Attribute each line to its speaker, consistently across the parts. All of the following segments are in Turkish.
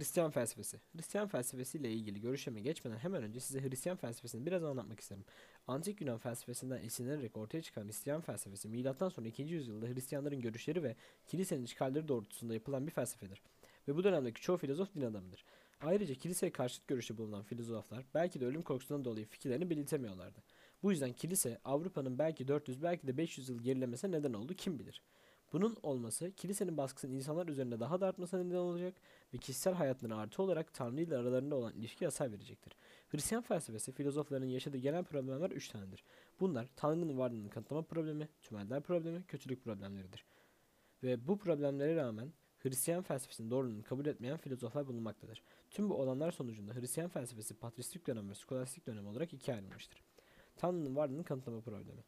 Speaker 1: Hristiyan felsefesi. Hristiyan felsefesiyle ilgili görüşeme geçmeden hemen önce size Hristiyan felsefesini biraz anlatmak isterim. Antik Yunan felsefesinden esinlenerek ortaya çıkan Hristiyan felsefesi milattan sonra 2. yüzyılda Hristiyanların görüşleri ve kilisenin çıkarları doğrultusunda yapılan bir felsefedir. Ve bu dönemdeki çoğu filozof din adamıdır. Ayrıca kiliseye karşıt görüşü bulunan filozoflar belki de ölüm korkusundan dolayı fikirlerini belirtemiyorlardı. Bu yüzden kilise Avrupa'nın belki 400 belki de 500 yıl gerilemesine neden oldu kim bilir. Bunun olması kilisenin baskısının insanlar üzerinde daha da artmasına neden olacak ve kişisel hayatlarına artı olarak Tanrı ile aralarında olan ilişki hasar verecektir. Hristiyan felsefesi filozofların yaşadığı genel problemler üç tanedir. Bunlar Tanrı'nın varlığını kanıtlama problemi, tümeller problemi, kötülük problemleridir. Ve bu problemlere rağmen Hristiyan felsefesinin doğruluğunu kabul etmeyen filozoflar bulunmaktadır. Tüm bu olanlar sonucunda Hristiyan felsefesi patristik dönem ve skolastik dönem olarak ikiye ayrılmıştır. Tanrı'nın varlığını kanıtlama problemi.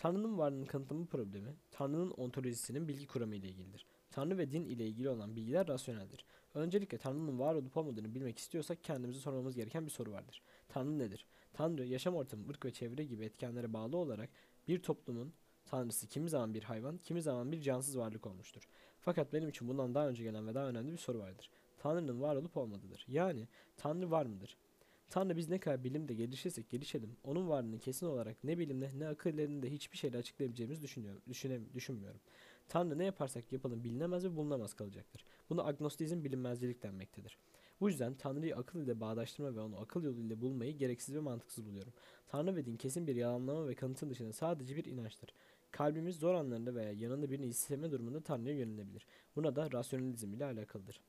Speaker 1: Tanrı'nın varlığını kanıtlama problemi, Tanrı'nın ontolojisinin bilgi kuramı ile ilgilidir. Tanrı ve din ile ilgili olan bilgiler rasyoneldir. Öncelikle Tanrı'nın var olup olmadığını bilmek istiyorsak kendimize sormamız gereken bir soru vardır. Tanrı nedir? Tanrı, yaşam ortamı, ırk ve çevre gibi etkenlere bağlı olarak bir toplumun Tanrısı kimi zaman bir hayvan, kimi zaman bir cansız varlık olmuştur. Fakat benim için bundan daha önce gelen ve daha önemli bir soru vardır. Tanrı'nın var olup olmadığıdır. Yani Tanrı var mıdır? Tanrı biz ne kadar bilimde gelişirsek gelişelim, onun varlığını kesin olarak ne bilimle ne akıl elinde hiçbir şeyle açıklayabileceğimizi düşünüyorum, düşünem, düşünmüyorum. Tanrı ne yaparsak yapalım bilinemez ve bulunamaz kalacaktır. Buna agnostizm bilinmezlik denmektedir. Bu yüzden Tanrı'yı akıl ile bağdaştırma ve onu akıl yoluyla bulmayı gereksiz ve mantıksız buluyorum. Tanrı ve din kesin bir yalanlama ve kanıtın dışında sadece bir inançtır. Kalbimiz zor anlarında veya yanında birini isteme durumunda Tanrı'ya yönelebilir. Buna da rasyonalizm ile alakalıdır.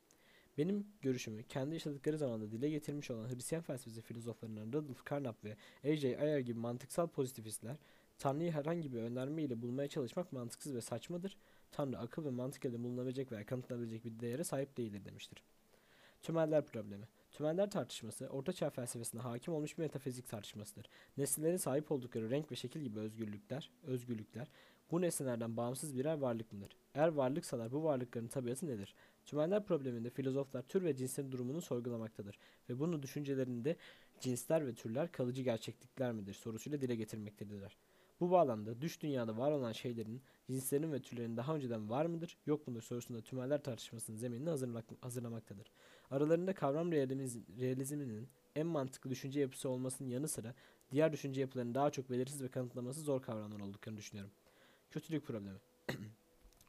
Speaker 1: Benim görüşümü kendi yaşadıkları zamanda dile getirmiş olan Hristiyan felsefesi filozoflarından Rudolf Carnap ve A.J. Ayer gibi mantıksal pozitivistler, Tanrı'yı herhangi bir önerme ile bulmaya çalışmak mantıksız ve saçmadır. Tanrı akıl ve mantık ile bulunabilecek veya kanıtlanabilecek bir değere sahip değildir demiştir. Tümeller problemi. Tümeller tartışması, Ortaçağ felsefesinde hakim olmuş bir metafizik tartışmasıdır. Nesnelerin sahip oldukları renk ve şekil gibi özgürlükler, özgürlükler bu nesnelerden bağımsız birer varlık mıdır? Eğer varlıksalar bu varlıkların tabiatı nedir? Tümeller probleminde filozoflar tür ve cinsin durumunu sorgulamaktadır ve bunu düşüncelerinde cinsler ve türler kalıcı gerçeklikler midir sorusuyla dile getirmektedirler. Bu bağlamda düş dünyada var olan şeylerin, cinslerin ve türlerin daha önceden var mıdır, yok mudur sorusunda tümeller tartışmasının zeminini hazırlamaktadır. Aralarında kavram realizminin en mantıklı düşünce yapısı olmasının yanı sıra diğer düşünce yapılarının daha çok belirsiz ve kanıtlaması zor kavramlar olduklarını düşünüyorum. Kötülük problemi.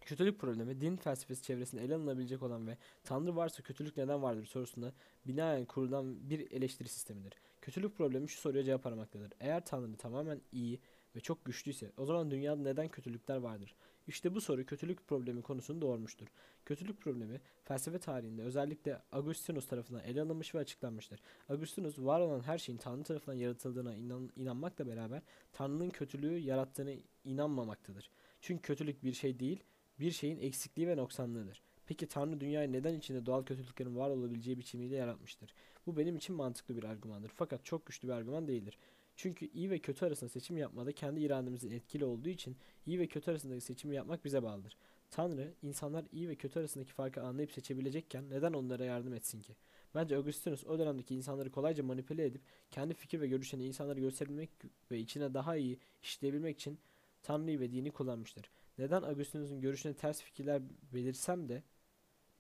Speaker 1: Kötülük problemi din felsefesi çevresinde ele alınabilecek olan ve Tanrı varsa kötülük neden vardır sorusunda binaen kurulan bir eleştiri sistemidir. Kötülük problemi şu soruya cevap aramaktadır. Eğer Tanrı tamamen iyi ve çok güçlüyse o zaman dünyada neden kötülükler vardır? İşte bu soru kötülük problemi konusunu doğurmuştur. Kötülük problemi felsefe tarihinde özellikle Augustinus tarafından ele alınmış ve açıklanmıştır. Augustinus var olan her şeyin Tanrı tarafından yaratıldığına inan inanmakla beraber Tanrı'nın kötülüğü yarattığını inanmamaktadır. Çünkü kötülük bir şey değil, bir şeyin eksikliği ve noksanlığıdır. Peki Tanrı dünyayı neden içinde doğal kötülüklerin var olabileceği biçimiyle yaratmıştır? Bu benim için mantıklı bir argümandır fakat çok güçlü bir argüman değildir. Çünkü iyi ve kötü arasında seçim yapmada kendi irademizin etkili olduğu için iyi ve kötü arasındaki seçimi yapmak bize bağlıdır. Tanrı, insanlar iyi ve kötü arasındaki farkı anlayıp seçebilecekken neden onlara yardım etsin ki? Bence Augustinus o dönemdeki insanları kolayca manipüle edip kendi fikir ve görüşlerini insanlara gösterebilmek ve içine daha iyi işleyebilmek için Tanrı'yı ve dini kullanmıştır. Neden Augustinus'un görüşüne ters fikirler belirsem de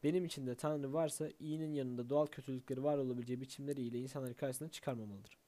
Speaker 1: benim için de Tanrı varsa iyinin yanında doğal kötülükleri var olabileceği biçimleriyle insanları karşısına çıkarmamalıdır.